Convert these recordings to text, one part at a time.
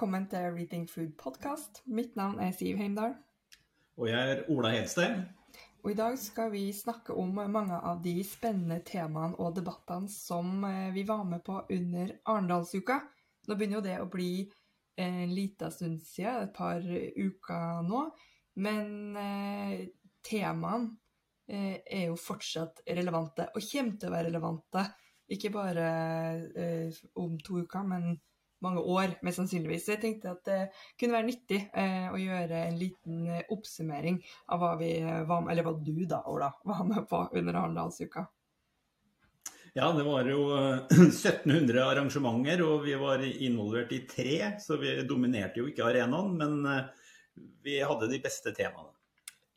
velkommen til Everything Food Podcast. Mitt navn er Siv Heimdal. Og jeg er Ola Hedstein. Og i dag skal vi snakke om mange av de spennende temaene og debattene som eh, vi var med på under Arendalsuka. Nå begynner jo det å bli en liten stund siden, et par uker nå. Men eh, temaene eh, er jo fortsatt relevante, og kommer til å være relevante. Ikke bare eh, om to uker, men mange år, mest sannsynligvis. Så jeg tenkte at det kunne være nyttig eh, å gjøre en liten eh, oppsummering av hva vi var med, eller hva du da, Ola, var med på under Arendalsuka. Ja, det var jo 1700 eh, arrangementer, og vi var involvert i tre. Så vi dominerte jo ikke arenaen, men eh, vi hadde de beste temaene.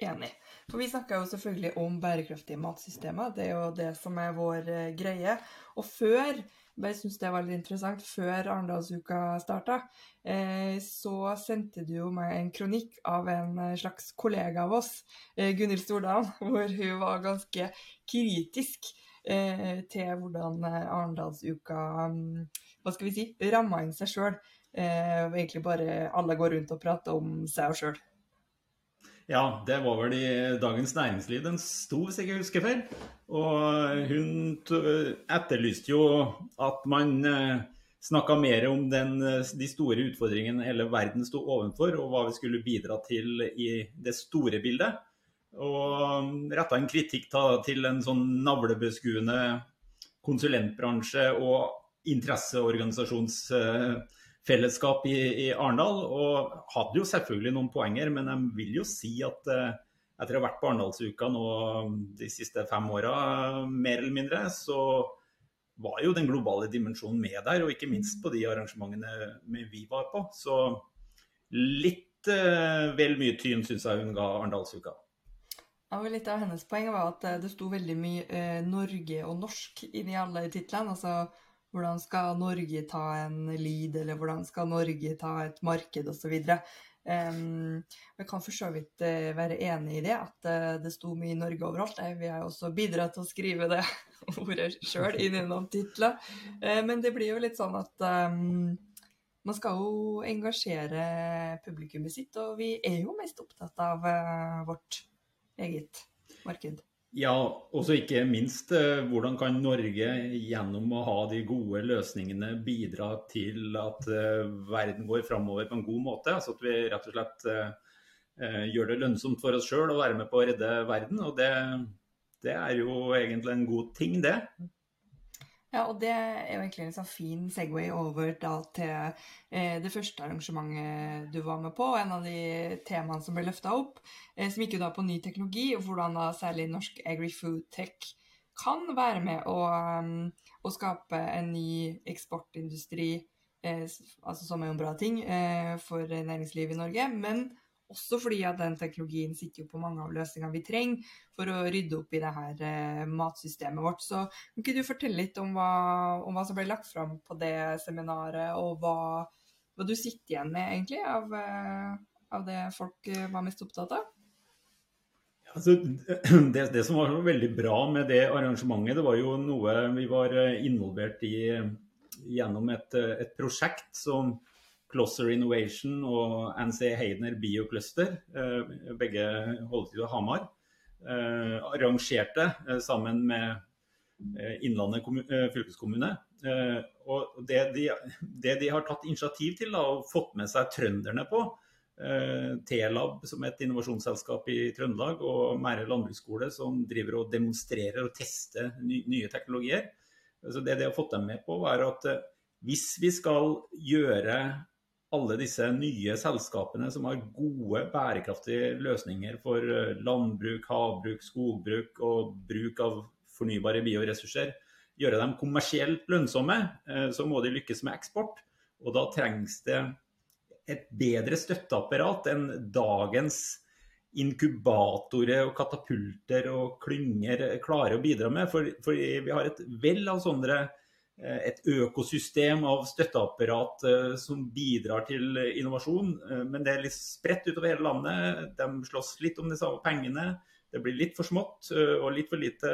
Enig. For vi snakka jo selvfølgelig om bærekraftige matsystemer. Det er jo det som er vår greie. Og før bare syns det var litt interessant. Før Arendalsuka starta, eh, så sendte du jo meg en kronikk av en eh, slags kollega av oss, eh, Gunhild Stordalen, hvor hun var ganske kritisk til hvordan Arendalsuka um, hva skal vi si, ramma inn seg sjøl. Og egentlig bare alle går rundt og prater om seg sjøl. Ja, det var vel i Dagens Næringsliv den sto, hvis jeg ikke husker feil. Og hun etterlyste jo at man eh, snakka mer om den, eh, de store utfordringene hele verden sto overfor, og hva vi skulle bidra til i det store bildet. Og retta en kritikk til en sånn navlebeskuende konsulentbransje og interesseorganisasjons eh, fellesskap i, i, Arendal. Og hadde jo selvfølgelig noen poenger, men jeg vil jo si at eh, etter å ha vært på Arendalsuka nå de siste fem åra, mer eller mindre, så var jo den globale dimensjonen med der. Og ikke minst på de arrangementene vi var på. Så litt eh, vel mye tyn syns jeg hun ga Arendalsuka. Og litt av hennes poeng var at eh, det sto veldig mye eh, Norge og norsk inni alle titlene. altså hvordan skal Norge ta en lead, eller hvordan skal Norge ta et marked, osv. Um, jeg kan for så vidt uh, være enig i det, at uh, det sto mye i Norge overalt. Jeg vil også bidra til å skrive det ordet sjøl inn noen titler. Uh, men det blir jo litt sånn at um, man skal jo engasjere publikummet sitt, og vi er jo mest opptatt av vårt eget marked. Ja, også ikke minst eh, hvordan kan Norge gjennom å ha de gode løsningene bidra til at eh, verden går framover på en god måte. Altså at vi rett og slett eh, gjør det lønnsomt for oss sjøl å være med på å redde verden. Og det, det er jo egentlig en god ting, det. Ja, og det er jo egentlig en sånn fin Segway over da til eh, det første arrangementet du var med på, og en av de temaene som ble løfta opp, eh, som gikk jo da på ny teknologi, og hvordan da særlig norsk agri-food tech kan være med å, um, å skape en ny eksportindustri, eh, altså som er jo en bra ting eh, for næringslivet i Norge, men også fordi at den teknologien sitter jo på mange av løsningene vi trenger for å rydde opp i det her eh, matsystemet vårt. Så kan ikke du fortelle litt om hva, om hva som ble lagt fram på det seminaret, og hva, hva du sitter igjen med egentlig av, eh, av det folk eh, var mest opptatt av? Altså, det, det, som var veldig bra med det arrangementet, det var jo noe vi var eh, involvert i gjennom et, et prosjekt som Closer Innovation og NC Heidner Biocluster, eh, begge holder til i Hamar, eh, arrangerte eh, sammen med Innlandet fylkeskommune. Og det de, det de, har tatt initiativ til da, og fått med seg trønderne på, T-lab som et innovasjonsselskap i Trøndelag og Mære landbruksskole som driver og demonstrerer og tester nye teknologier. Så det de har fått dem med på, er at hvis vi skal gjøre alle disse nye selskapene som har gode, bærekraftige løsninger for eh, landbruk, havbruk, skogbruk og bruk av fornybare bioressurser, gjøre dem kommersielt lønnsomme, eh, så må de lykkes med eksport. Og da trengs det et bedre støtteapparat enn dagens inkubatorer og katapulter og klynger klarer å bidra med. For, for vi har et vell av sånne et økosystem av støtteapparat eh, som bidrar til innovasjon. Eh, men det er litt spredt utover hele landet. De slåss litt om de samme pengene. Det blir litt for smått og litt for lite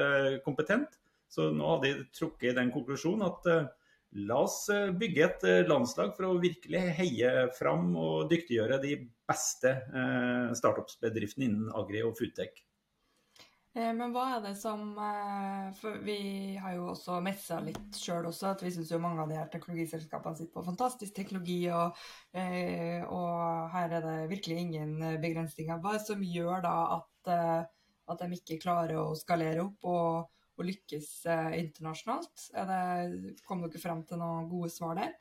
kompetent. Så nå har de trukket den konklusjonen at la oss bygge et landslag for å virkelig heie fram og dyktiggjøre de beste startups-bedriftene innen agri og foodtech. Eh, men hva er det som eh, For vi har jo også messa litt sjøl også, at vi syns jo mange av de her teknologiselskapene sitter på fantastisk teknologi, og, eh, og her er det virkelig ingen begrensninger. Hva er det som gjør da at, at de ikke klarer å skalere opp og, og lykkes internasjonalt? Det, kom dere frem til noen gode svar der?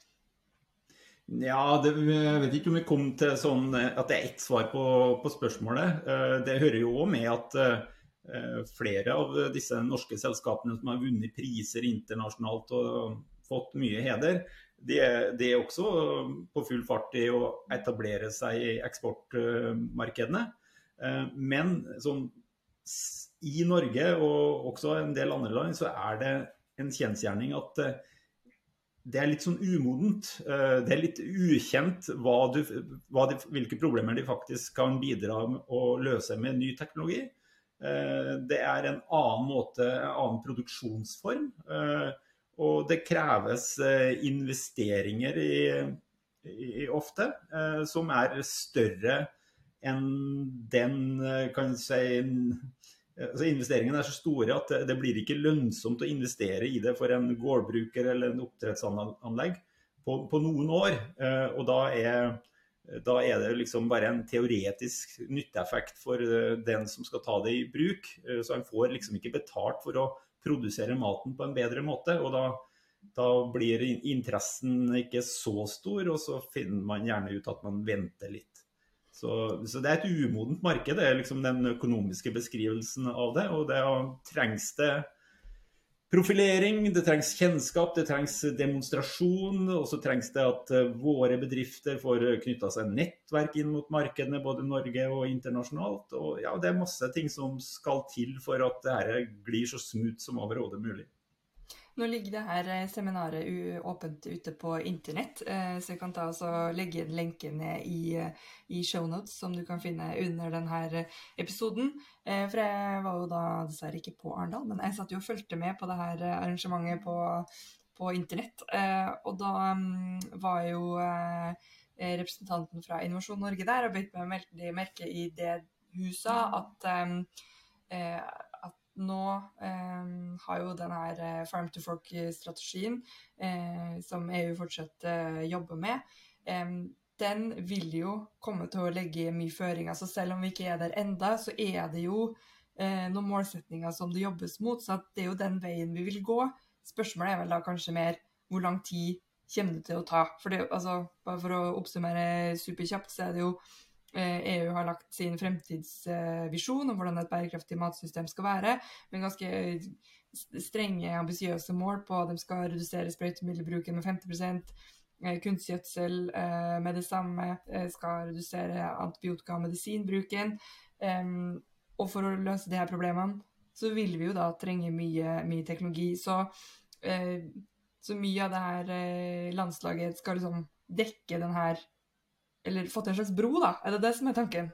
Ja, det, Jeg vet ikke om vi kom til sånn at det er ett svar på, på spørsmålet. Det hører jo òg med at flere av disse norske selskapene som har vunnet priser internasjonalt og fått mye heder, de de er også på full fart i å etablere seg i eksportmarkedene. Eh, men sånn, i Norge og også en del andre land så er det en kjensgjerning at eh, det er litt sånn umodent. Det er litt ukjent du, de, hvilke problemer de faktisk kan bidra med å løse med ny teknologi. Eh, det er en annen måte, en annen produksjonsform. Eh, og det kreves eh, investeringer i, i ofte som er større enn den kan si altså Investeringene er så store at det, blir ikke lønnsomt å investere i det for en gårdbruker eller en oppdrettsanlegg på, på noen år. Og da er da er det liksom bare en teoretisk nytteeffekt for eh, den som skal ta det i bruk. Eh, så han får liksom ikke betalt for å produsere maten på en bedre måte. og da, da blir interessen ikke så stor, og så finner man gjerne ut at man venter litt. Så, så det er et umodent marked, det er liksom den økonomiske beskrivelsen av det. Og det trengs det profilering, det trengs kjennskap, det trengs demonstrasjon. Og så trengs det at eh, våre bedrifter får knytta seg nettverk inn mot markedene, både Norge og internasjonalt. Og ja, det er masse ting som skal til for at dette glir så smooth som overhodet mulig. Nå ligger det her eh, seminaret åpent ute på internett, eh, så jeg kan ta og legge inn lenken ned i, eh, i shownotes som du kan finne under denne episoden. For jeg var jo da dessverre ikke på Arendal, men jeg satt jo og fulgte med på det her arrangementet på, på internett. Og da mm, var jo representanten fra Innovasjon Norge der og beit meg merke i det hun sa, at nå eh, har jo denne her Farm to Fork-strategien, eh, som EU fortsatt eh, jobber med, eh, den vil jo komme til å legge mye føringer. Så selv om vi ikke er der enda, så er det jo eh, noen målsetninger som det jobbes mot. Så det er jo den veien vi vil gå. Spørsmålet er vel da kanskje mer hvor lang tid kommer det til å ta? For det, altså, bare for å oppsummere superkjapt, så er det jo EU eh, e har lagt sin fremtidsvisjon om hvordan et bærekraftig matsystem skal være, med ganske strenge, ambisiøse mål på at de skal redusere sprøytemiddelbruken med 50 eh, kunstgjødsel eh, med det samme, skal redusere antibiotika- og medisinbruken. Og for å løse de her problemene, så vil vi jo da trenge mye, mye teknologi. Så, så, mye av det her landslaget skal liksom dekke den her eller få til en slags bro, da? Er det det som er tanken?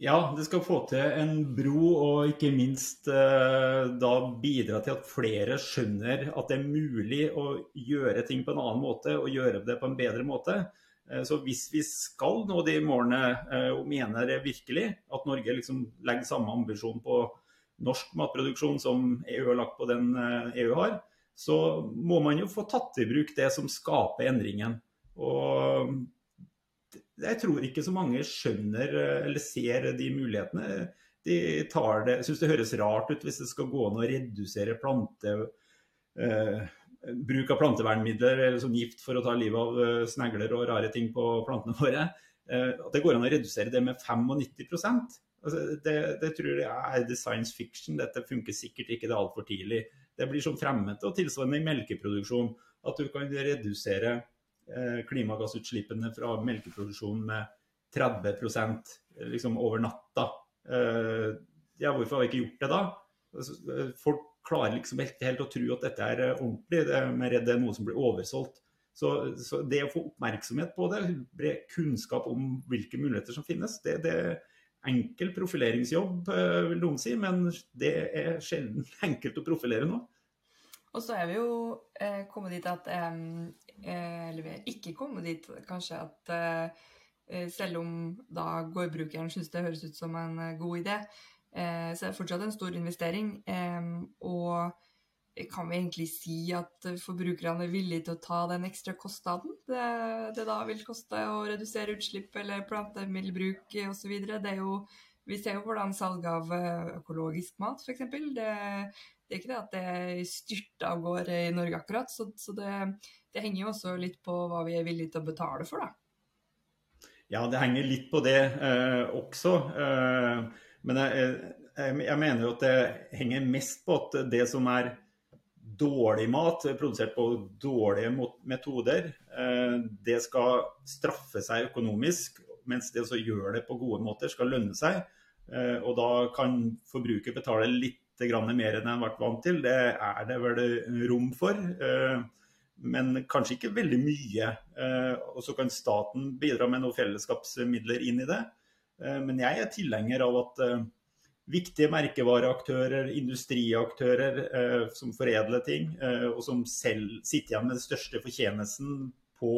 Ja, det skal få til en bro, og ikke minst eh, da bidra til at flere skjønner at det er mulig å gjøre ting på en annen måte, og gjøre det på en bedre måte. Eh, så hvis vi skal nå de målene, eh, og mener det virkelig at Norge liksom legger samme ambisjon på norsk matproduksjon som EU har lagt på den EU e har, så må man jo få tatt i bruk det som skaper endringen. Og jeg tror ikke så mange skjønner eh, eller ser de mulighetene. De tar det, syns det høres rart ut hvis det skal gå an å redusere plante, eh, bruk av plantevernmidler eller sånn gift for å ta livet av eh, snegler og rare ting på plantene våre. Eh, at det går an å redusere det med 95 altså, det, det tror jeg er det science fiction. Dette funker sikkert ikke, det er altfor tidlig. Det blir som fremmede og tilsvarende i melkeproduksjon. At du kan redusere klimagassutslippene fra melkeproduksjon med 30 liksom over natta. Eh, ja, hvorfor har vi ikke gjort det da? Altså, eh, folk klarer liksom helt å tro at dette er ordentlig. De er redd det er noe som blir oversolgt. Så, så, det å få oppmerksomhet på det, bred kunnskap om hvilke muligheter som finnes, det, det er enkel profileringsjobb, vil noen si, men det er sjelden enkelt å profilere nå. Og så er vi jo eh, kommet dit at eh, Eller vi er ikke kommet dit kanskje at eh, selv om da gårdbrukeren syns det høres ut som en eh, god idé, eh, så er det fortsatt en stor investering. Eh, og kan vi egentlig si at forbrukerne er villige til å ta den ekstra kostnaden det, det da vil koste å redusere utslipp eller plantemiddelbruk osv.? Vi ser jo hvordan salg av økologisk mat, f.eks. Det, det er ikke det at det styrter av gårde i Norge akkurat. Så, så det, det, henger jo også litt på hva vi er villige til å betale for, da. Ja, det henger litt på det eh, også. Eh, men jeg, jeg, jeg, mener jo at det henger mest på at det som er dårlig mat, produsert på dårlige metoder, eh, det skal straffe seg økonomisk. Mens det å gjøre det på gode måter skal lønne seg. Eh, og da kan forbruker betale litt mer enn en vært vant til. Det er det vel rom for. Eh, men kanskje ikke veldig mye. Eh, og så kan staten bidra med noen fellesskapsmidler inn i det. Men jeg er tilhenger av at viktige merkevareaktører, industriaktører som foredler ting, og som selv sitter igjen med den største fortjenesten på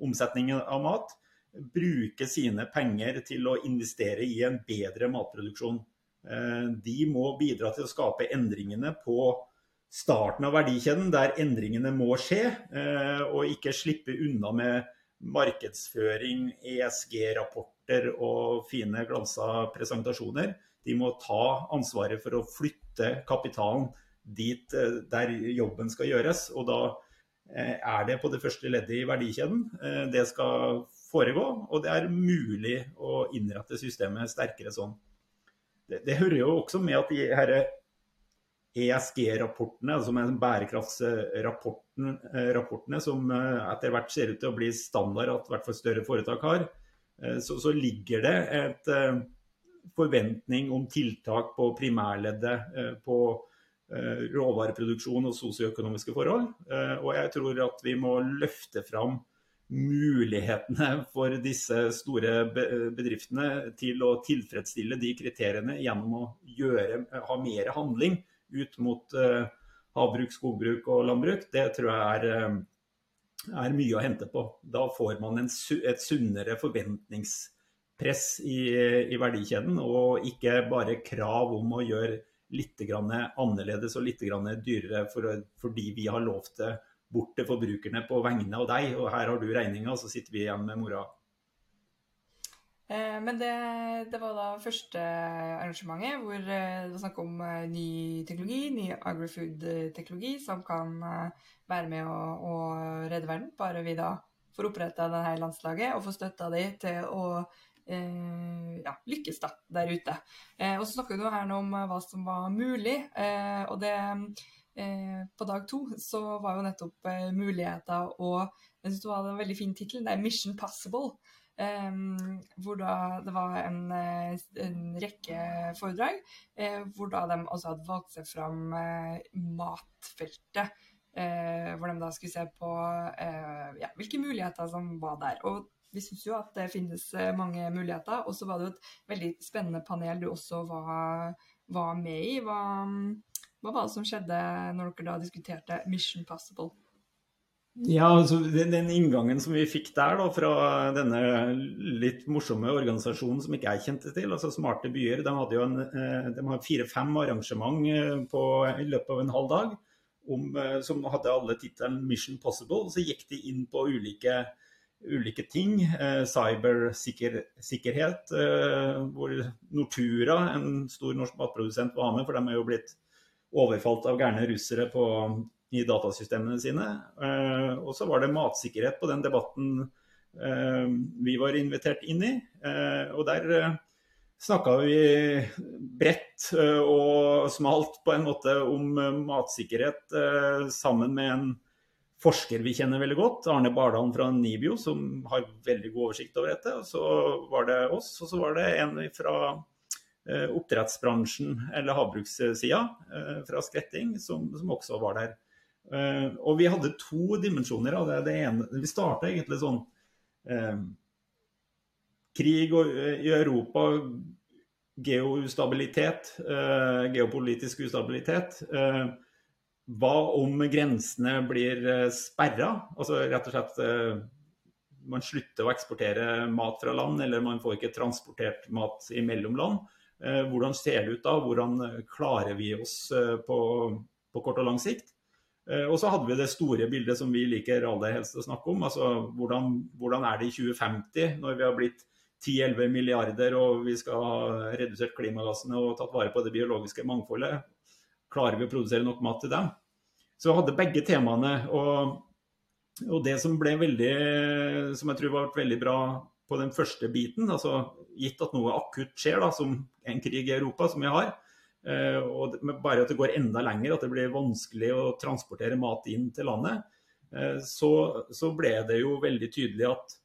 omsetningen av mat, bruker sine penger til å investere i en bedre matproduksjon. Eh, de må bidra til å skape endringene på starten av verdikjeden, der endringene må skje, eh, og ikke slippe unna med markedsføring, ESG-rapporter og fine glansa presentasjoner. De må ta ansvaret for å flytte kapitalen dit eh, der jobben skal gjøres. Og da er det på det første leddet i verdikjeden det skal foregå, og det er mulig å innrette systemet sterkere sånn det, det, hører jo også med at de her ESG-rapportene, som er bærekraftsrapportene, som eh, etter hvert ser ut til å bli standard at hvert fall større foretak har, eh, så, så ligger det et eh, forventning om tiltak på primærleddet, på råvareproduksjon og sosioøkonomiske forhold. Og jeg tror at vi må løfte fram mulighetene for disse store bedriftene til å tilfredsstille de kriteriene gjennom å gjøre, ha mer handling ut mot uh, havbruk, skogbruk og landbruk, det tror jeg er, uh, er mye å hente på. Da får man en, et sunnere forventningspress i, i, verdikjeden, og ikke bare krav om å gjøre litt annerledes og litt dyrere for, fordi vi har lovt det bort til forbrukerne på vegne av deg, og her har du regninga, så sitter vi igjen med mora. Eh, men det, det, var da første arrangementet hvor eh, det var snakk om eh, ny teknologi, ny agrifood-teknologi, som kan være med å, å, redde verden. Bare vi da får oppretta dette landslaget og får støtta de til å eh, ja, lykkes da, der ute. Eh, og så snakker du her nå om hva som var mulig. Eh, og det på dag to så var jo nettopp eh, muligheter og Jeg syns det var en veldig fin tittel. Det er 'Mission Possible'. Um, hvor da det var en, eh, en rekke foredrag eh, hvor da de også hadde valgt seg fram eh, matfeltet. Eh, hvor de da skulle se på ja, hvilke muligheter som var der. Og vi syns jo at det finnes mange muligheter. Og så var det jo et veldig spennende panel du også var, var med i. Hva, hva var det som skjedde når dere da diskuterte Mission Possible? Ja, altså den, den, inngangen som vi fikk der da, fra denne litt morsomme organisasjonen som ikke jeg kjente til, altså Smarte byer, de hadde jo eh, fire-fem arrangement eh, på, i løpet av en halv dag om, eh, som hadde alle tittelen 'Mission Possible'. Så gikk de inn på ulike, ulike ting. Cybersikkerhet, hvor Nortura, en stor norsk matprodusent, var med, for de er jo blitt overfalt av gærne russere på, i datasystemene sine. Eh, og så var det matsikkerhet på den debatten eh, vi var invitert inn i. Eh, og der snakka vi bredt og smalt på en måte om matsikkerhet sammen med en forsker vi kjenner veldig godt, Arne Bardalen fra Nibio, som har veldig god oversikt over dette. Og så var det oss, og så var det en fra oppdrettsbransjen, eller havbrukssida, eh, fra Skretting, som, som, også var der. Eh, og vi hadde to dimensjoner av det. det ene, vi starta egentlig sånn eh, Krig i Europa, geostabilitet, eh, geopolitisk ustabilitet. Eh, hva om grensene blir sperra? Altså rett og slett man slutter å eksportere mat fra land, eller man får ikke transportert mat imellom land. Hvordan ser det ut da? Hvordan klarer vi oss på, på kort og lang sikt? Og så hadde vi det store bildet som vi liker aller helst å snakke om. altså Hvordan, hvordan er det i 2050, når vi har blitt 10-11 milliarder og vi skal ha redusert klimagassene og tatt vare på det biologiske mangfoldet, klarer vi å produsere nok mat til dem? Så hadde begge temaene. Og, og det som ble veldig, som jeg tror var veldig bra på den første biten, altså gitt at noe akutt skjer, da, som en krig i Europa, som vi har, eh, og bare at det går enda lenger, at det blir vanskelig å transportere mat inn til landet, eh, så, så ble det jo veldig tydelig at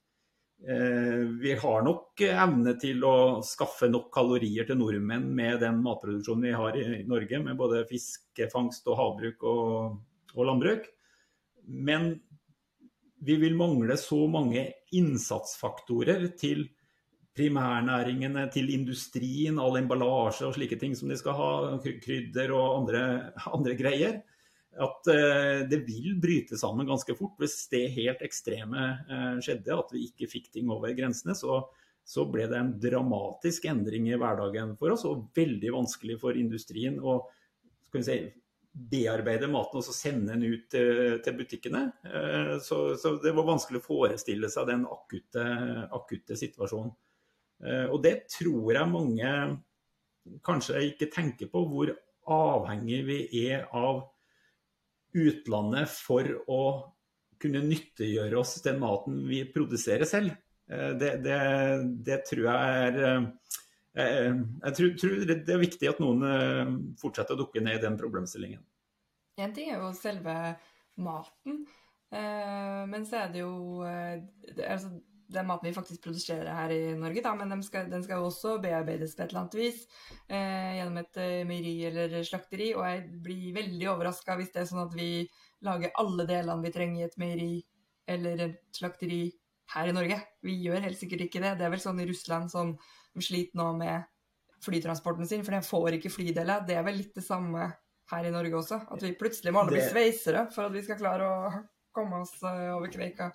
Eh, vi har nok evne til å skaffe nok kalorier til nordmenn med den matproduksjonen vi har i Norge, med både fiskefangst og havbruk og, og landbruk. Men vi vil mangle så mange innsatsfaktorer til primærnæringene, til industrien, all emballasje og slike ting som de skal ha, krydder og andre, andre greier at eh, det vil bryte sammen ganske fort. Hvis det helt ekstreme eh, skjedde, at vi ikke fikk ting over grensene, så, så, ble det en dramatisk endring i hverdagen for oss, og veldig vanskelig for industrien å si, bearbeide maten og så sende den ut til, butikkene. Eh, så, så, det var vanskelig å forestille seg den akutte, akutte situasjonen. Og det tror jeg mange kanskje ikke tenker på, hvor avhengig vi er av utlandet for å kunne nyttiggjøre oss den maten vi produserer selv. Eh, det, det, det tror jeg er eh, eh, Jeg tror, tror, det er viktig at noen fortsetter å dukke ned i den problemstillingen. En ting er jo selve maten, men så er det jo altså, den maten vi faktisk produserer her i Norge, da, men den skal, den skal også bearbeides på et eller annet vis eh, gjennom et eh, meieri eller slakteri. Og jeg blir veldig overraska hvis det er sånn at vi lager alle delene vi trenger i et meieri eller et slakteri her i Norge. Vi gjør helt sikkert ikke det. Det er vel sånn i Russland som sliter nå med flytransporten sin, for de får ikke flydeler. Det er vel litt det samme her i Norge også. At vi plutselig må alle bli sveisere for at vi skal klare å komme oss eh, over kveika.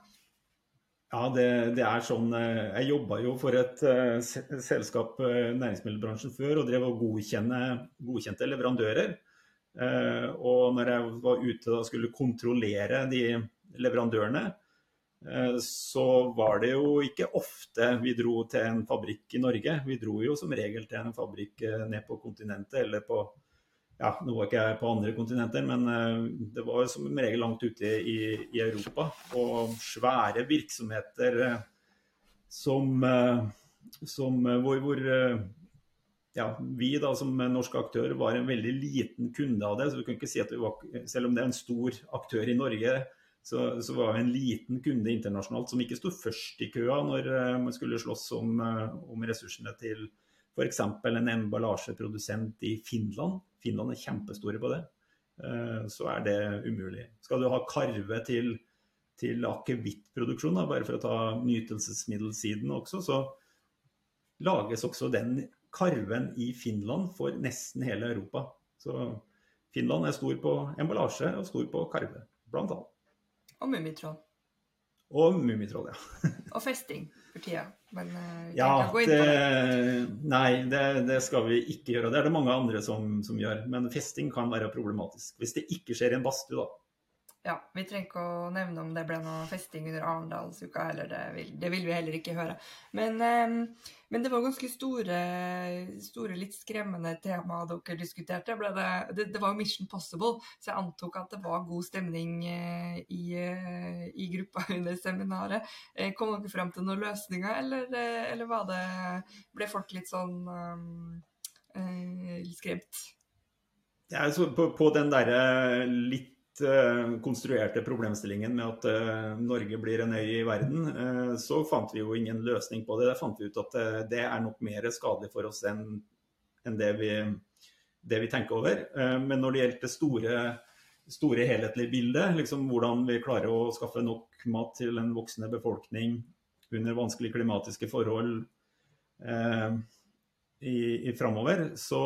Ja, det, det, er sånn eh, Jeg jobba jo for et uh, selskap, næringsmiddelbransjen, før, og drev og godkjente leverandører. Og når jeg var ute og skulle kontrollere de leverandørene, så var det jo ikke ofte vi dro til en fabrikk i Norge. Vi dro jo som regel til en fabrikk ned på kontinentet eller på ja, nå var ikke jeg på andre kontinenter, men eh, det var som regel langt ute i, i Europa. Og svære virksomheter eh, som, eh, som hvor, hvor ja, vi da som norsk aktør var en veldig liten kunde av det. så vi kan ikke si at vi var, Selv om det er en stor aktør i Norge, så, så var vi en liten kunde internasjonalt som ikke sto først i køa når man skulle slåss om, om ressursene til f.eks. en emballasjeprodusent i Finland Finland er kjempestore på det. Eh, så er det umulig. Skal du ha karve til, til akevittproduksjon, bare for å ta nytelsesmiddelsiden også, så lages også den karven i Finland for nesten hele Europa. Så Finland er stor på emballasje og stor på karve, blant annet. Og mummitroll. Og Mummitroll, ja. og festing for tida. Men uh, ja, det, Nei, det, det, skal vi ikke gjøre. Det er det mange andre som, som, gjør. Men festing kan være problematisk. Hvis det ikke skjer i en badstue, da. Ja, vi trenger ikke å nevne om det ble noe festing under Arendalsuka heller. Det vil, det vil vi heller ikke høre. Men, um, men det var ganske store, store, litt skremmende tema dere diskuterte. Det, det, det, var jo Mission Possible, så jeg antok at det var god stemning uh, i, uh, i, gruppa under seminaret. Uh, kom dere fram til noen løsninger, eller, eller det, ble folk litt sånn um, skremt? Ja, på, på den derre litt Eh, konstruerte problemstillingen med at eh, Norge blir en øy i verden, eh, så fant vi jo ingen løsning på det. Da fant vi ut at det er nok mer skadelig for oss enn det vi, det vi tenker over. Men når det gjelder det store, store helhetlige bildet, liksom hvordan vi klarer å skaffe nok mat til en voksende befolkning under vanskelige klimatiske forhold eh, i, i framover, så,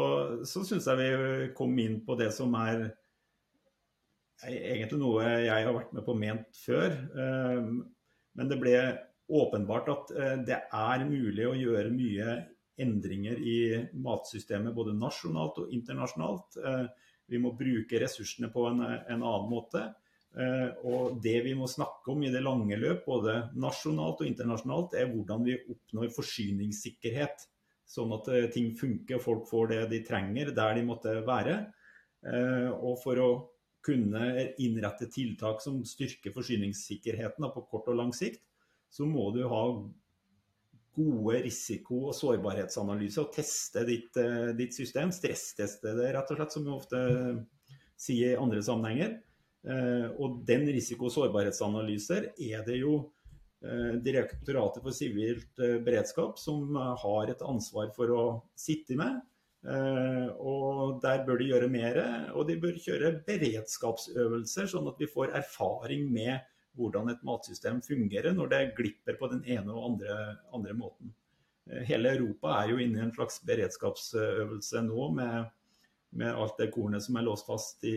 så syns jeg vi kom inn på det som er egentlig noe jeg har vært med på ment før. Men det ble åpenbart at det er mulig å gjøre mye endringer i matsystemet både nasjonalt og internasjonalt. Vi må bruke ressursene på en, en annen måte. Eh, og det vi må snakke om i det lange løp, både nasjonalt og internasjonalt, er hvordan vi oppnår forsyningssikkerhet. Sånn at eh, ting funker og folk får det de trenger der de måtte være. Eh, og for å kunne innrette tiltak som styrker forsyningssikkerheten på kort og lang sikt, så må du ha gode risiko- og sårbarhetsanalyser og teste ditt, ditt system. Stressteste det, rett og slett, som vi ofte sier i andre sammenhenger. Eh, og den risiko- og sårbarhetsanalyser er det jo eh, Direktoratet for sivilt eh, beredskap som har et ansvar for å sitte med. Og der bør de gjøre mer, og de bør kjøre beredskapsøvelser, sånn at vi får erfaring med hvordan et matsystem fungerer når det glipper på den ene og andre, andre måten. Hele Europa er jo inne i en slags beredskapsøvelse nå med med alt det kornet som er låst fast i,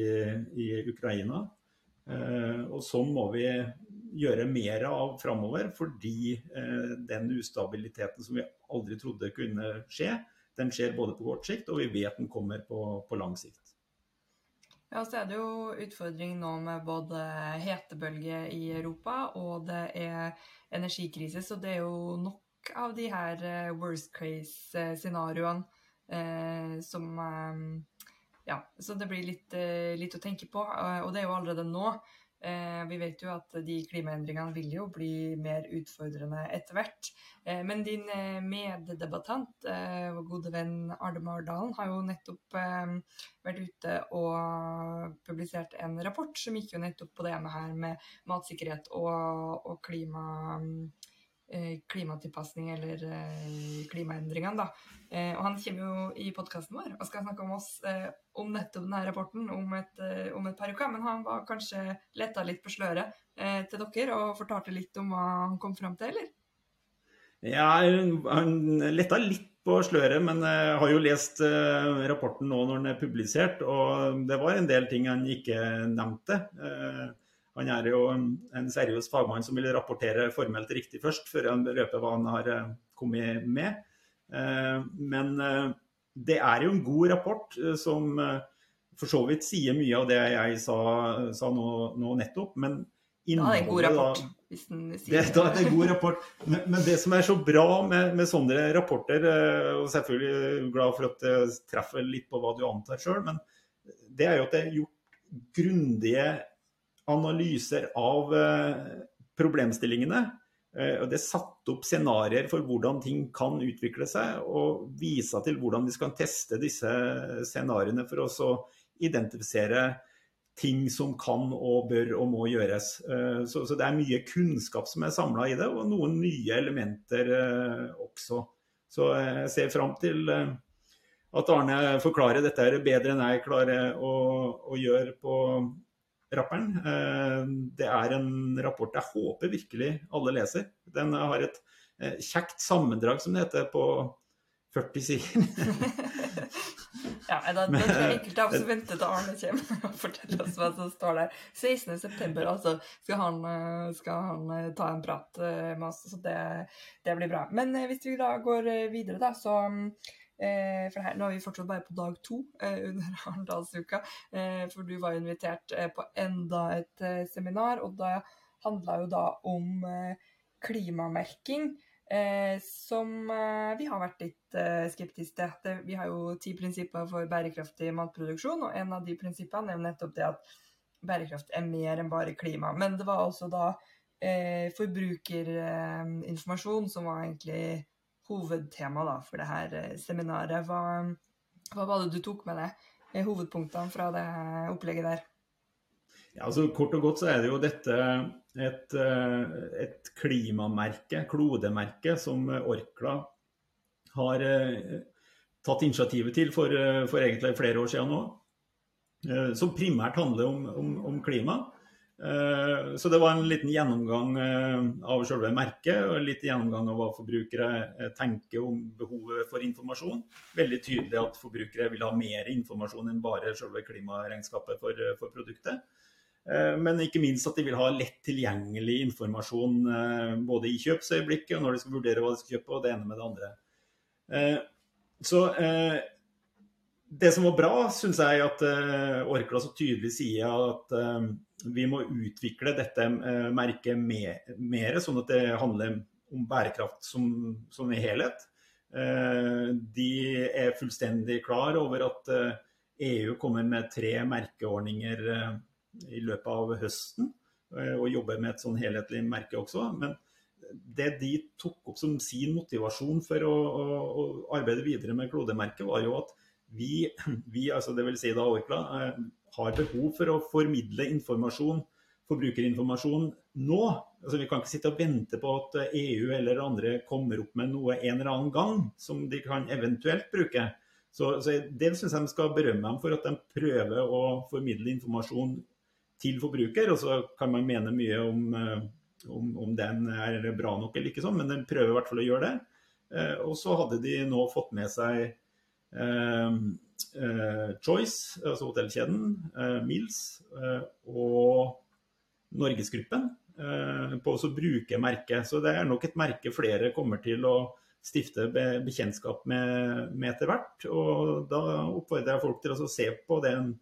i Ukraina. Eh, og sånn må vi gjøre mer av framover, fordi eh, den ustabiliteten som vi aldri trodde kunne skje, den skjer både på kort sikt og vi vet den kommer på, på lang sikt. Ja, så er det jo utfordring nå med både hetebølge i Europa og det er energikrise, så det er jo nok av de her eh, worst case-scenarioene eh, som eh, ja, så det blir litt, eh, litt, å tenke på. Eh, og det er jo allerede nå. Eh, vi vet jo at de klimaendringene vil jo bli mer utfordrende etter hvert. Men din meddebattant, vår gode venn Arne Mardalen, har jo nettopp vært ute og publisert en rapport som gikk jo nettopp på det med her med matsikkerhet og, og klima Eh, klimatilpasning eller eh, klimaendringene. Eh, og han kommer jo i podkasten vår og skal snakke om oss om nettopp denne rapporten om et, om et par uker. Men han var kanskje letta litt på sløret til dere og fortalte litt om hva han kom fram til, eller? Ja, han letta litt på sløret, men jeg har jo lest rapporten nå når den er publisert. Og det var en del ting han ikke nevnte. Han er jo en seriøs fagmann som vil rapportere formelt riktig først, før han røper hva han har eh, kommet med. Eh, men eh, det er jo en god rapport som for så vidt sier mye av det jeg sa, sa nå, nå, nettopp. Men da er det en god rapport. hvis den sier det. Da er det en god rapport. Men, men, det som er så bra med, med sånne rapporter, og selvfølgelig glad for at det treffer litt på hva du antar sjøl, men det er jo at det er gjort grundige analyser av eh, problemstillingene. Eh, og det er satt opp scenarioer for hvordan ting kan utvikle seg, og vise til hvordan vi skal teste disse scenarioene for å identifisere ting som kan og bør og må gjøres. Eh, så, så det er mye kunnskap som er samla i det, og noen nye elementer også. Så jeg ser fram til at Arne forklarer dette bedre enn jeg klarer å, å gjøre på rapperen. Eh, det er en rapport jeg håper virkelig alle leser. Den har et eh, kjekt sammendrag, som det heter, på 40 sider. ja, da, da tror jeg enkelte av oss venter til Arne kommer og forteller oss hva som står der. 16.9. altså, skal han, eh, skal han ta en prat med oss, så det, det blir bra. Men hvis vi da går videre, da, så Eh, for her, nå er vi fortsatt bare på dag to eh, under Arendalsuka. Eh, for du var invitert eh, på enda et eh, seminar, og det handla jo da om eh, klimamerking. som vi har vært litt skeptiske til. vi har jo ti prinsipper for bærekraftig matproduksjon, og en av de prinsippene er jo nettopp det at bærekraft er mer enn bare klima. Men det var altså da forbrukerinformasjon som var egentlig hovedtema da, for det her eh, seminaret. Hva, hva, var det du tok med deg? Eh, hovedpunktene fra det opplegget der? Ja, altså Kort og godt så er det jo dette et, eh, et klimamerke, klodemerke, som Orkla har tatt initiativet til for, for egentlig flere år siden nå. Som primært handler om, om, om klima. Eh, så det var en liten gjennomgang eh, av selve merket, og liten gjennomgang av hva forbrukere eh, tenker om behovet for informasjon. Veldig tydelig at forbrukere vil ha mer informasjon enn bare selve klimaregnskapet for, for produktet. Men ikke minst at de vil ha lett tilgjengelig informasjon både i kjøpsøyeblikket og når de skal vurdere hva de skal kjøpe, og det ene med det andre. Så det som var bra, syns jeg at Orkla så tydelig sier at vi må utvikle dette merket mer, sånn at det handler om bærekraft som, som en helhet. De er fullstendig klar over at EU kommer med tre merkeordninger i løpet av høsten, eh, og jobber med et sånn helhetlig merke også. Men det de tok opp som sin motivasjon for å, å, å arbeide videre med klodemerket, var jo at vi, vi altså dvs. Si Orkla, eh, har behov for å formidle informasjon, forbrukerinformasjon nå. Altså Vi kan ikke sitte og vente på at EU eller andre kommer opp med noe en eller annen gang som de kan eventuelt bruke. Så, så Det syns jeg de skal berømme dem for, at de prøver å formidle informasjon til forbruker. Og så kan man mene mye om, eh, om, om den er bra nok eller ikke sånn, men de prøver i hvert fall å gjøre det. Eh, og så hadde de nå fått med seg Choice, altså hotellkjeden, eh, Mills og Norgesgruppen på å bruke merket. Så det er nok et merke flere kommer til å stifte bekjentskap med, med etter hvert. Og da oppfordrer jeg folk til å se på den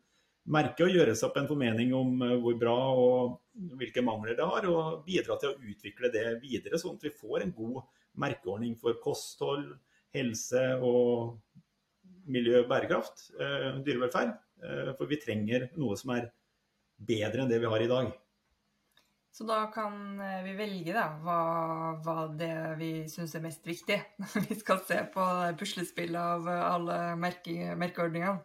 merket og gjøre seg opp en formening om eh, hvor bra og hvilke mangler det har, og bidra til å utvikle det videre, sånn at vi får en god merkeordning for kosthold, helse og miljø bærekraft, eh, dyrevelferd. Eh, for vi trenger noe som er bedre enn det vi har i dag. Så da kan vi velge da, hva, hva det vi syns er mest viktig når vi skal se på puslespillet av alle merkeordningene.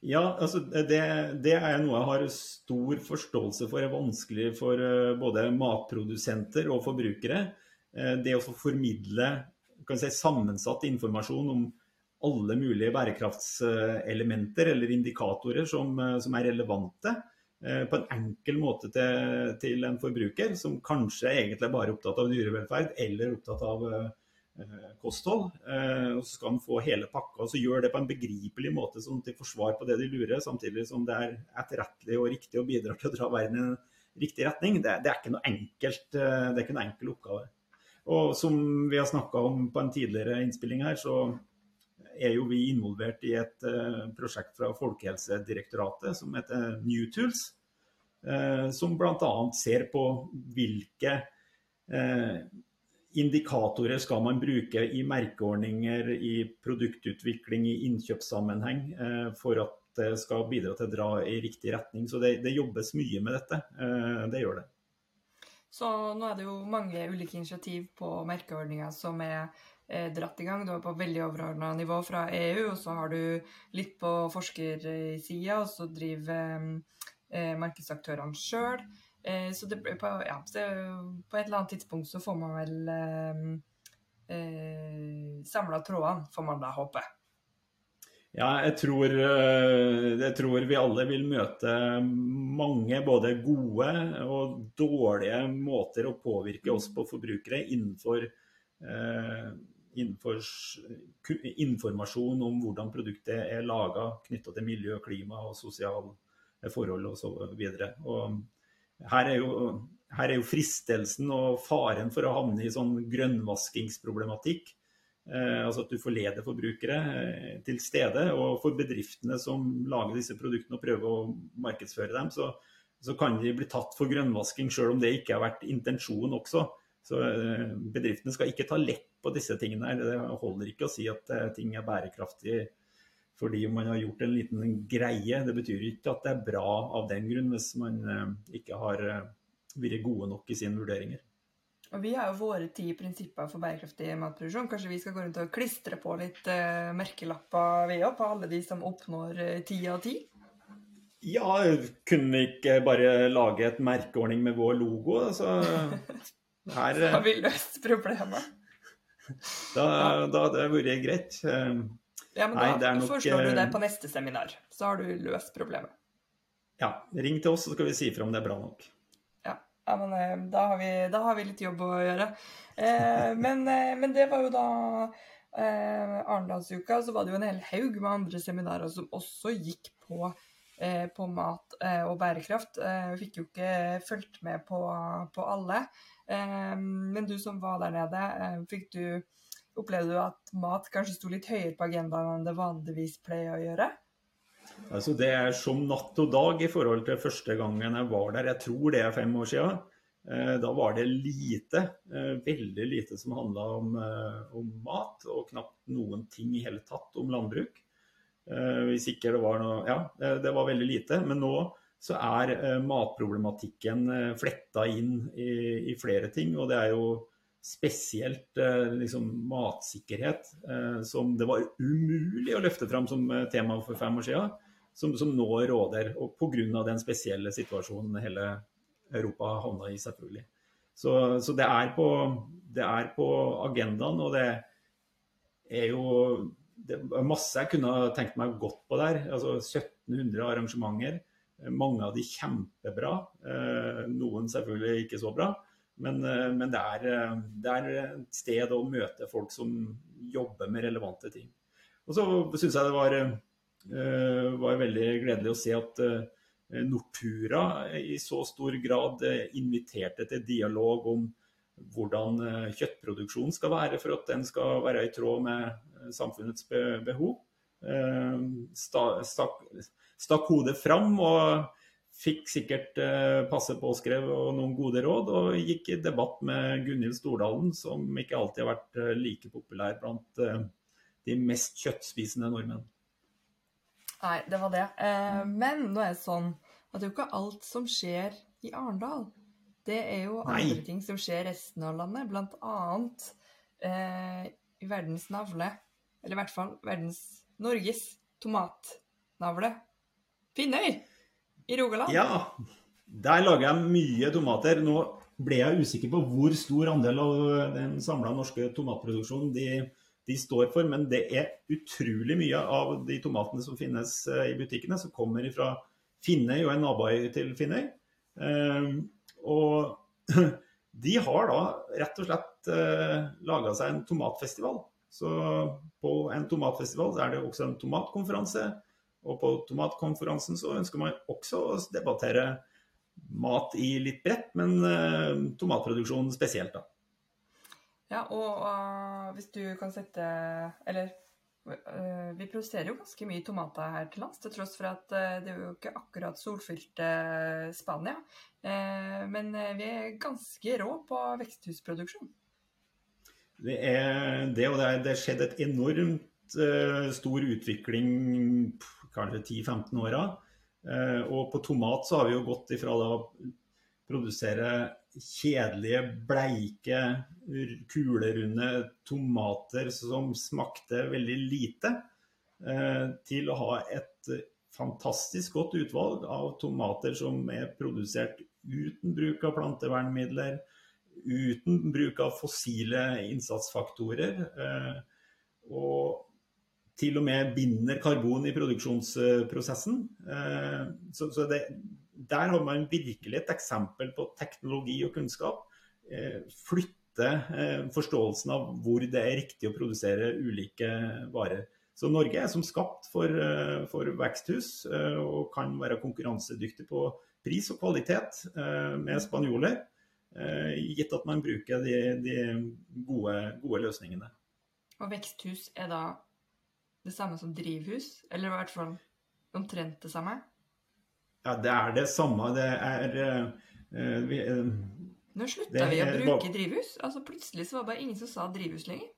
Ja, altså det, det, er noe jeg har stor forståelse for er vanskelig for eh, både matprodusenter og forbrukere. Eh, det å få formidle si, sammensatt informasjon om alle mulige bærekraftselementer eller indikatorer som, eh, som er relevante på en enkel måte til, til, en forbruker, som kanskje egentlig er bare opptatt av dyrevelferd eller opptatt av Eh, kosthold. Eh, og så skal han få hele pakka. og så Gjør det på en begripelig måte, sånn til forsvar på det de lurer, samtidig som det er etterrettelig og riktig og bidrar til å dra verden i en riktig retning. Det, det, er ikke noe enkelt, eh, det er ikke noe enkel oppgave. Og som vi har snakka om på en tidligere innspilling her, så er jo vi involvert i et prosjekt fra Folkehelsedirektoratet som heter New Tools. som bl.a. ser på hvilke indikatorer skal man bruke i merkeordninger, i produktutvikling, i innkjøpssammenheng, eh, for at det skal bidra til å dra i riktig retning. Så det, det jobbes mye med dette. Eh, det gjør det. Så nå er det jo mange ulike initiativ på merkeordninger som er eh, dratt i gang. Du er på veldig overordna nivå fra EU, og så har du litt på forskersida, og så driver markedsaktørene sjøl. Eh, så, det, på, ja, så på, et eller annet tidspunkt så får man vel eh, eh samla trådene, får man da håpe. Ja, jeg tror, eh, jeg tror, vi alle vil møte mange både gode og dårlige måter å påvirke oss på forbrukere innenfor, eh, innenfor informasjon om hvordan produktet er laga knytta til miljø, klima og sosiale forhold osv. Her er, her er jo fristelsen og faren for å havne i sånn grønnvaskingsproblematikk. Eh, altså at du forleder forbrukere eh, til stede. Og for bedriftene som lager disse produktene og prøver å markedsføre dem, så, så kan de bli tatt for grønnvasking selv om det ikke har vært intensjonen også. Så eh, bedriftene skal ikke ta lett på disse tingene. Det holder ikke å si at eh, ting er bærekraftig fordi man har gjort en liten greie. Det betyr ikke at det er bra av den grunn, hvis man eh, ikke har eh, vært gode nok i sine vurderinger. Og Vi har jo våre ti prinsipper for bærekraftig matproduksjon. Kanskje vi skal gå rundt og klistre på litt uh, merkelapper vi òg, på alle de som oppnår ti av ti? Ja, kunne vi ikke bare lage et merkeordning med vår logo? Altså, her, Da har vi løst problemet. Da, da hadde det vært greit. Ja, men Nei, da nok, foreslår du det eh, på neste seminar, så har du løst problemet. Ja, ring til oss, så skal vi si ifra om det er bra nok. Ja, ja men eh, da har, vi, da har, vi, litt jobb å gjøre. Eh, men, eh, men, det var jo da eh, Arendalsuka, så var det jo en hel haug med andre seminarer som også gikk på eh, på mat og bærekraft. Eh, vi fikk jo ikke fulgt med på, på alle. Eh, men du som var der nede, eh, fikk du Opplevde du at mat kanskje sto litt høyere på agendaen enn det vanligvis pleier å gjøre? Altså Det er som natt og dag i forhold til første gangen jeg var der. Jeg tror det er fem år siden. Eh, da var det lite, eh, veldig lite som handla om, eh, om, mat, og knapt noen ting i hele tatt om landbruk. Hvis ikke det var noe Ja, det var veldig lite. Men nå så er matproblematikken fletta inn i, i flere ting. Og det er jo spesielt liksom, matsikkerhet, som det var umulig å løfte fram som tema for fem år siden, som, som nå råder. Og pga. den spesielle situasjonen hele Europa havna i, selvfølgelig. Så, så det, er på, det, er på, agendaen, og det er jo det er masse jeg kunne tenkt meg godt på der. Altså 1700 arrangementer. Mange av de kjempebra. Eh, noen selvfølgelig ikke så bra. Men, eh, men det, er, det, er, et sted å møte folk som jobber med relevante ting. Og så syns jeg det var, eh, var, veldig gledelig å se at Eh, Nortura i så stor grad eh, inviterte til dialog om hvordan kjøttproduksjonen skal være for at den skal være i tråd med samfunnets behov. Stakk hodet fram og fikk sikkert passe påskrev og noen gode råd, og gikk i debatt med Gunhild Stordalen, som ikke alltid har vært like populær blant de mest kjøttspisende nordmenn. Nei, det var det. Eh, men nå er det sånn at det er jo ikke alt som skjer i Arendal. Det er jo andre Nei. ting som skjer i resten av landet, blant annet eh, i verdens navle. Eller i hvert fall verdens Norges tomatnavle. Finnøy i Rogaland. Ja, der lager jeg mye tomater. Nå ble jeg usikker på hvor stor andel av den samla norske tomatproduksjonen de de står for. Men det er utrolig mye av de tomatene som finnes eh, i butikkene, som kommer fra Finnøy og en naboøy til Finnøy. Ehm, og de har da rett og slett eh, laga seg en tomatfestival. Så på en tomatfestival er det også en tomatkonferanse. Og på tomatkonferansen så ønsker man også å debattere mat i litt bredt, men eh, tomatproduksjon spesielt, da. Ja, og uh, hvis du kan sette Eller uh, vi produserer jo ganske mye tomater her til lands, til tross for at uh, det er jo ikke akkurat solfylte Spania. men vi er ganske rå på veksthusproduksjon. Det er det, og det er, det er skjedd et enormt stor utvikling kanskje 10-15 åra. og på tomat så har vi jo gått ifra da produsere kjedelige, bleike, kulerunde tomater som smakte veldig lite, eh, til å ha et fantastisk godt utvalg av tomater som er produsert uten bruk av plantevernmidler, uten bruk av fossile innsatsfaktorer. Eh, og til og med binder karbon i produksjonsprosessen. Så, så det, der har man virkelig et eksempel på teknologi og kunnskap. Eh, flytte eh, forståelsen av hvor det er riktig å produsere ulike varer. Så Norge er som skapt for, eh, for veksthus og kan være konkurransedyktig på pris og kvalitet med spanjoler. Gitt at man bruker de, de gode, gode løsningene. Og veksthus er da det samme som drivhus, eller i hvert fall omtrent det samme? Ja, det er det samme. Det er uh, vi, uh, Når slutta vi å bruke drivhus? Altså Plutselig så var det bare ingen som sa drivhus lenger.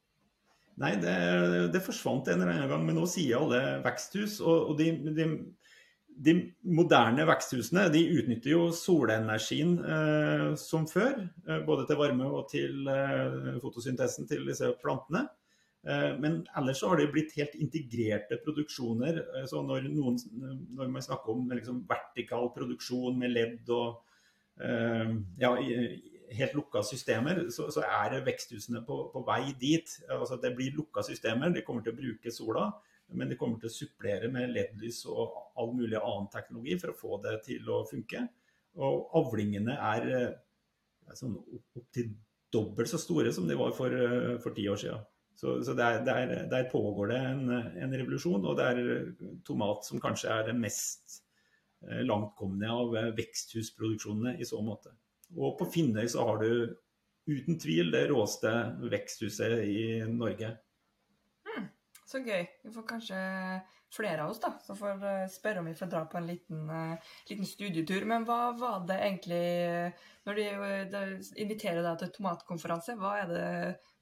Nei, det, det, forsvant en eller annen gang, men nå sier alle veksthus. Og, og de, de, de, moderne veksthusene de utnytter jo solenergien eh, som før. Både til varme og til fotosyntesen til disse plantene. Eh, men ellers så har det blitt helt integrerte produksjoner. Eh, så når, noen, når man snakker om liksom vertikal produksjon med ledd og eh, ja, helt lukka systemer, så, så er veksthusene på, på, vei dit. Altså Det blir lukka systemer. De kommer til å bruke sola, men de kommer til å supplere med LED-lys og all mulig annen teknologi for å få det til å funke. Og avlingene er, er sånn opptil dobbelt så store som de var for ti år siden. Så, så der, der, der, pågår det en, en, revolusjon, og det er tomat som kanskje er det mest langtkomne av veksthusproduksjonene i så måte. Og på Finnøy så har du uten tvil det råeste veksthuset i Norge. Så gøy. Vi får kanskje flere av oss da, som får spørre om vi får dra på en liten, uh, liten studietur. Men hva var det egentlig Når de, de inviterer deg til tomatkonferanse, hva er det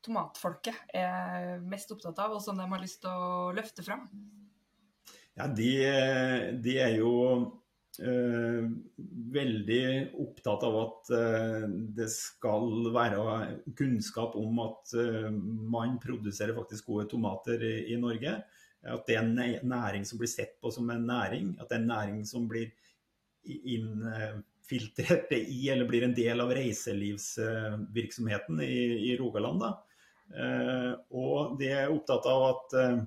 tomatfolket er mest opptatt av, og som de har lyst til å løfte fram? Ja, de, de er jo øh, veldig opptatt av at øh, det skal være kunnskap om at øh, man produserer faktisk gode tomater i, i, Norge. At det er en næring som blir sett på som en næring. At det er en næring som blir innfiltrert i eller blir en del av reiselivsvirksomheten i, i Rogaland. Eh, og de er opptatt av at eh,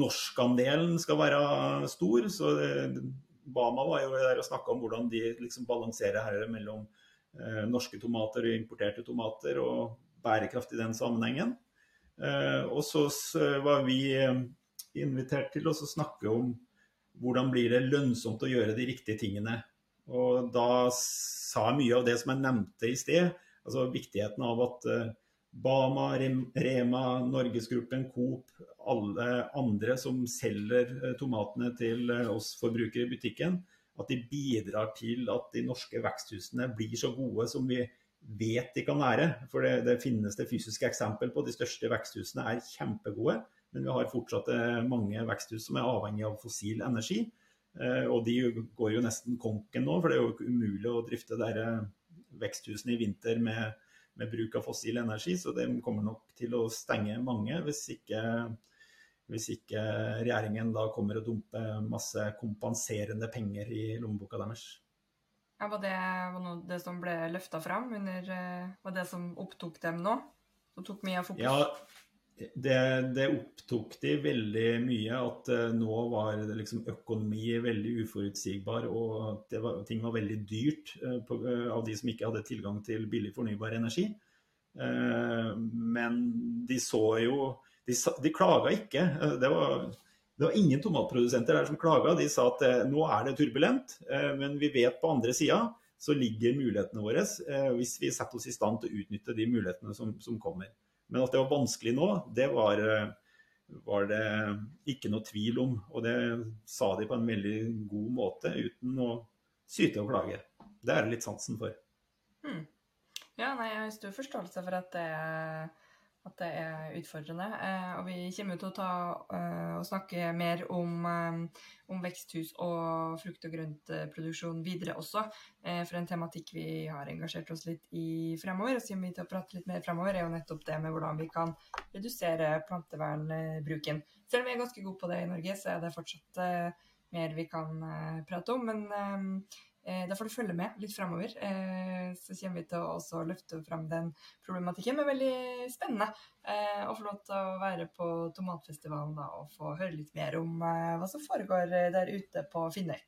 norskandelen skal være stor. så Bama var jo der og snakka om hvordan de liksom balanserer her mellom eh, norske tomater og importerte tomater, og bærekraft i den sammenhengen. og så var vi invitert til å snakke om hvordan blir det lønnsomt å gjøre de riktige tingene. Og da sa jeg mye av det som jeg nevnte i sted, altså viktigheten av at Bama, Rema, Norgesgruppen, Coop, alle andre som selger eh, tomatene til eh, oss forbrukere i butikken, at de bidrar til at de norske veksthusene blir så gode som vi vet de kan være. For det, det finnes det fysiske eksempel på. De største veksthusene er kjempegode, men vi har fortsatt eh, mange veksthus som er avhengig av fossil energi. Og de går jo nesten konken nå, for det er jo umulig å drifte disse veksthusene i vinter med med bruk av fossil energi, så det kommer nok til å stenge mange hvis ikke, hvis ikke regjeringen da kommer og dumper masse kompenserende penger i lommeboka deres. Ja, var det var det som ble løfta fram under eh, Var det som opptok dem nå? Som tok mye av fokus? Ja, det, det, opptok de veldig mye. At uh, nå var liksom økonomi veldig uforutsigbar, og var, ting var veldig dyrt uh, på, uh, av de som ikke hadde tilgang til billig fornybar energi. men de så jo De, de klaga ikke. Det var, det var, ingen tomatprodusenter der som klaga. De sa at nå er det turbulent, men vi vet på andre sida så ligger mulighetene våre hvis vi setter oss i stand til å utnytte de mulighetene som, som kommer. Men at det var vanskelig nå, det var, var, det ikke noe tvil om. Og det sa de på en veldig god måte, uten å syte og klage. Det er det litt sansen for. Hmm. Ja, nei, jeg har stor forståelse for at det at det er utfordrende. Eh, og vi kommer til å ta eh, og snakke mer om, eh, om, veksthus og frukt- og grøntproduksjon videre også. For en tematikk vi har engasjert oss litt i fremover, og siden vi til å prate litt mer fremover, er jo nettopp det med hvordan vi kan redusere plantevernbruken. Selv om vi er ganske gode på det i Norge, så er det fortsatt mer vi kan prate om. Men da får du følge med litt framover. Eh, så kommer vi til å løfte frem den problematikken. Men veldig spennende eh, å få lov til å være på Tomatfestivalen da, og få høre litt mer om hva som foregår der ute på Finnøy.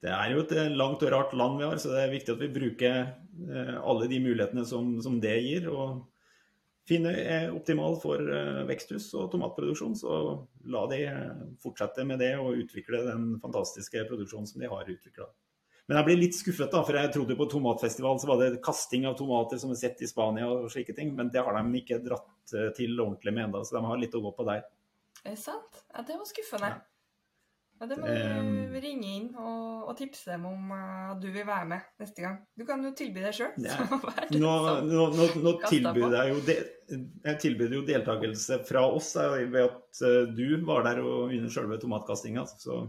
Det er jo et langt og rart land vi har, så det er viktig at vi bruker alle de mulighetene som, som det gir. og Finnøy er optimal for veksthus og tomatproduksjon, så la de fortsette med det og utvikle den fantastiske produksjonen som de har utvikla. Men jeg blir litt skuffet, da, for jeg trodde på tomatfestival så var det kasting av tomater som er sett i Spania og slike ting, men det har de ikke dratt eh, til ordentlig med ennå, så de har litt å gå på der. Er det sant? Ja, det var skuffende. Ja. Ja, det må du ringe inn og, og, tipse dem om at uh, du vil være med neste gang. Du kan jo tilby deg sjøl. Ja. Nå, nå, nå, nå tilbyr jeg jo, de, jeg tilbyr jo deltakelse fra oss ved at uh, du var der og under sjølve tomatkastinga. Så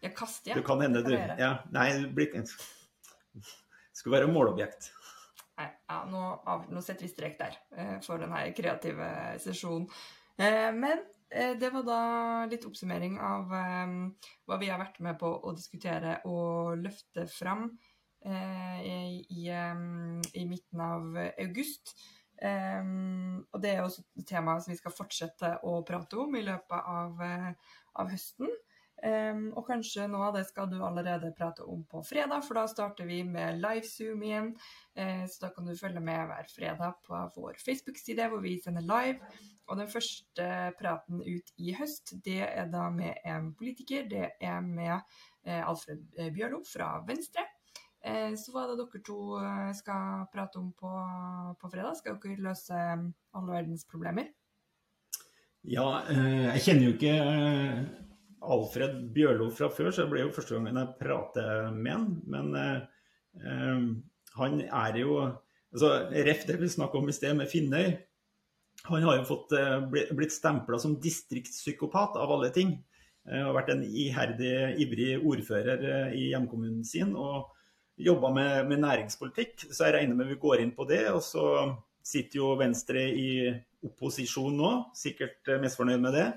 ja, kast, ja. det kan hende du ja, Nei, blir Skulle være målobjekt. Nei, ja, nå, nå, setter vi strek der uh, for denne kreative sesjonen. Men Eh, det var da litt oppsummering av um, hva vi har vært med på å diskutere og løfte fram uh, i, i, i, midten av august. Og det er også et tema som vi skal fortsette å prate om i løpet av, av høsten. Um, og kanskje noe av det skal du allerede prate om på fredag, for da starter vi med live-zoom igjen. Uh, så da kan du følge med hver fredag på vår Facebook-side, hvor vi sender live. Og den første praten ut i høst, det er da med en politiker. Det er med Alfred Bjørlo fra Venstre. Så hva er det dere to skal prate om på, på fredag? Skal dere løse alle verdens problemer? Ja, jeg kjenner jo ikke Alfred Bjørlo fra før, så det ble jo første gangen jeg prater med han. Men han er jo altså, Ref det vi snakka om i sted med Finnøy. Han har jo fått, eh, blitt stempla som distriktspsykopat av alle ting. Han har vært en iherdig, ivrig ordfører eh, i hjemkommunen sin og jobba med, med, næringspolitikk. Så jeg regner med vi går inn på det. Og så sitter jo Venstre i opposisjon nå, sikkert eh, misfornøyd med det.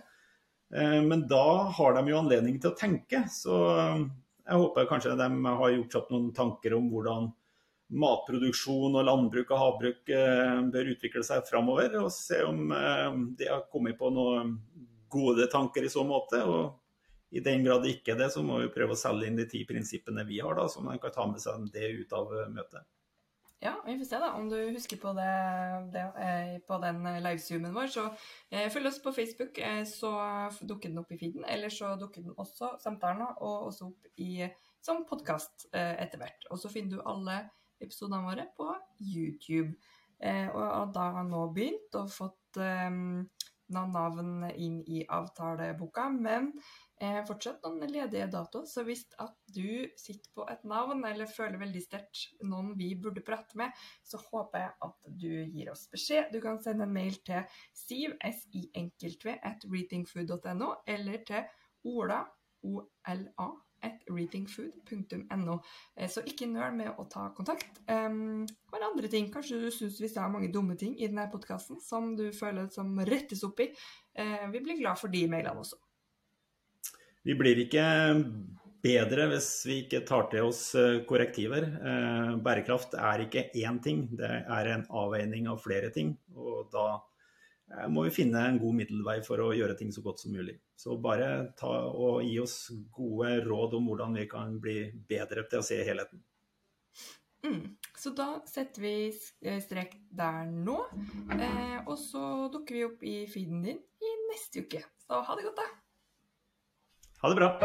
Men da har de jo anledning til å tenke. Så jeg håper kanskje de har gjort seg opp noen tanker om hvordan matproduksjon og landbruk og havbruk eh, bør utvikle seg framover. Og se om eh, de har kommet på noen gode tanker i så måte. og i den grad ikke det, så må vi prøve å selge inn de ti prinsippene vi har, da, så man kan ta med seg det ut av eh, møtet. Ja, vi får se da, om du husker på det, det på den livezoomen vår. Så eh, følg oss på Facebook, eh, så dukker den opp i feeden. Eller så dukker den også samtalen og også opp i, som podkast eh, etter hvert. Og så finner du alle episodene våre på YouTube. Eh, og har da nå begynt og fått eh, navn inn i avtaleboka, men eh, fortsatt noen ledige datoer. Så hvis at du sitter på et navn eller føler veldig sterkt noen vi burde prate med, så håper jeg at du gir oss beskjed. Du kan sende en mail til siv, at readingfood.no, eller til ola, o-l-a, readingfood.no. Eh, så ikke nøl med å ta kontakt. Um, og andre ting, kanskje du syns vi sa mange dumme ting i denne podkasten som du føler som rettes opp i. Uh, vi blir glad for de mailene også. Vi blir ikke bedre hvis vi ikke tar til oss eh, korrektiver. Uh, bærekraft er ikke én ting, det er en avveining av flere ting. Og da Eh, må vi finne en god middelvei for å gjøre ting så godt som mulig. Så bare ta og gi oss gode råd om hvordan vi kan bli bedre til å se helheten. Mm. Så da setter vi eh, strek der nå. Eh, og så dukker vi opp i feeden din i neste uke. Så ha det godt, da. Ha det bra.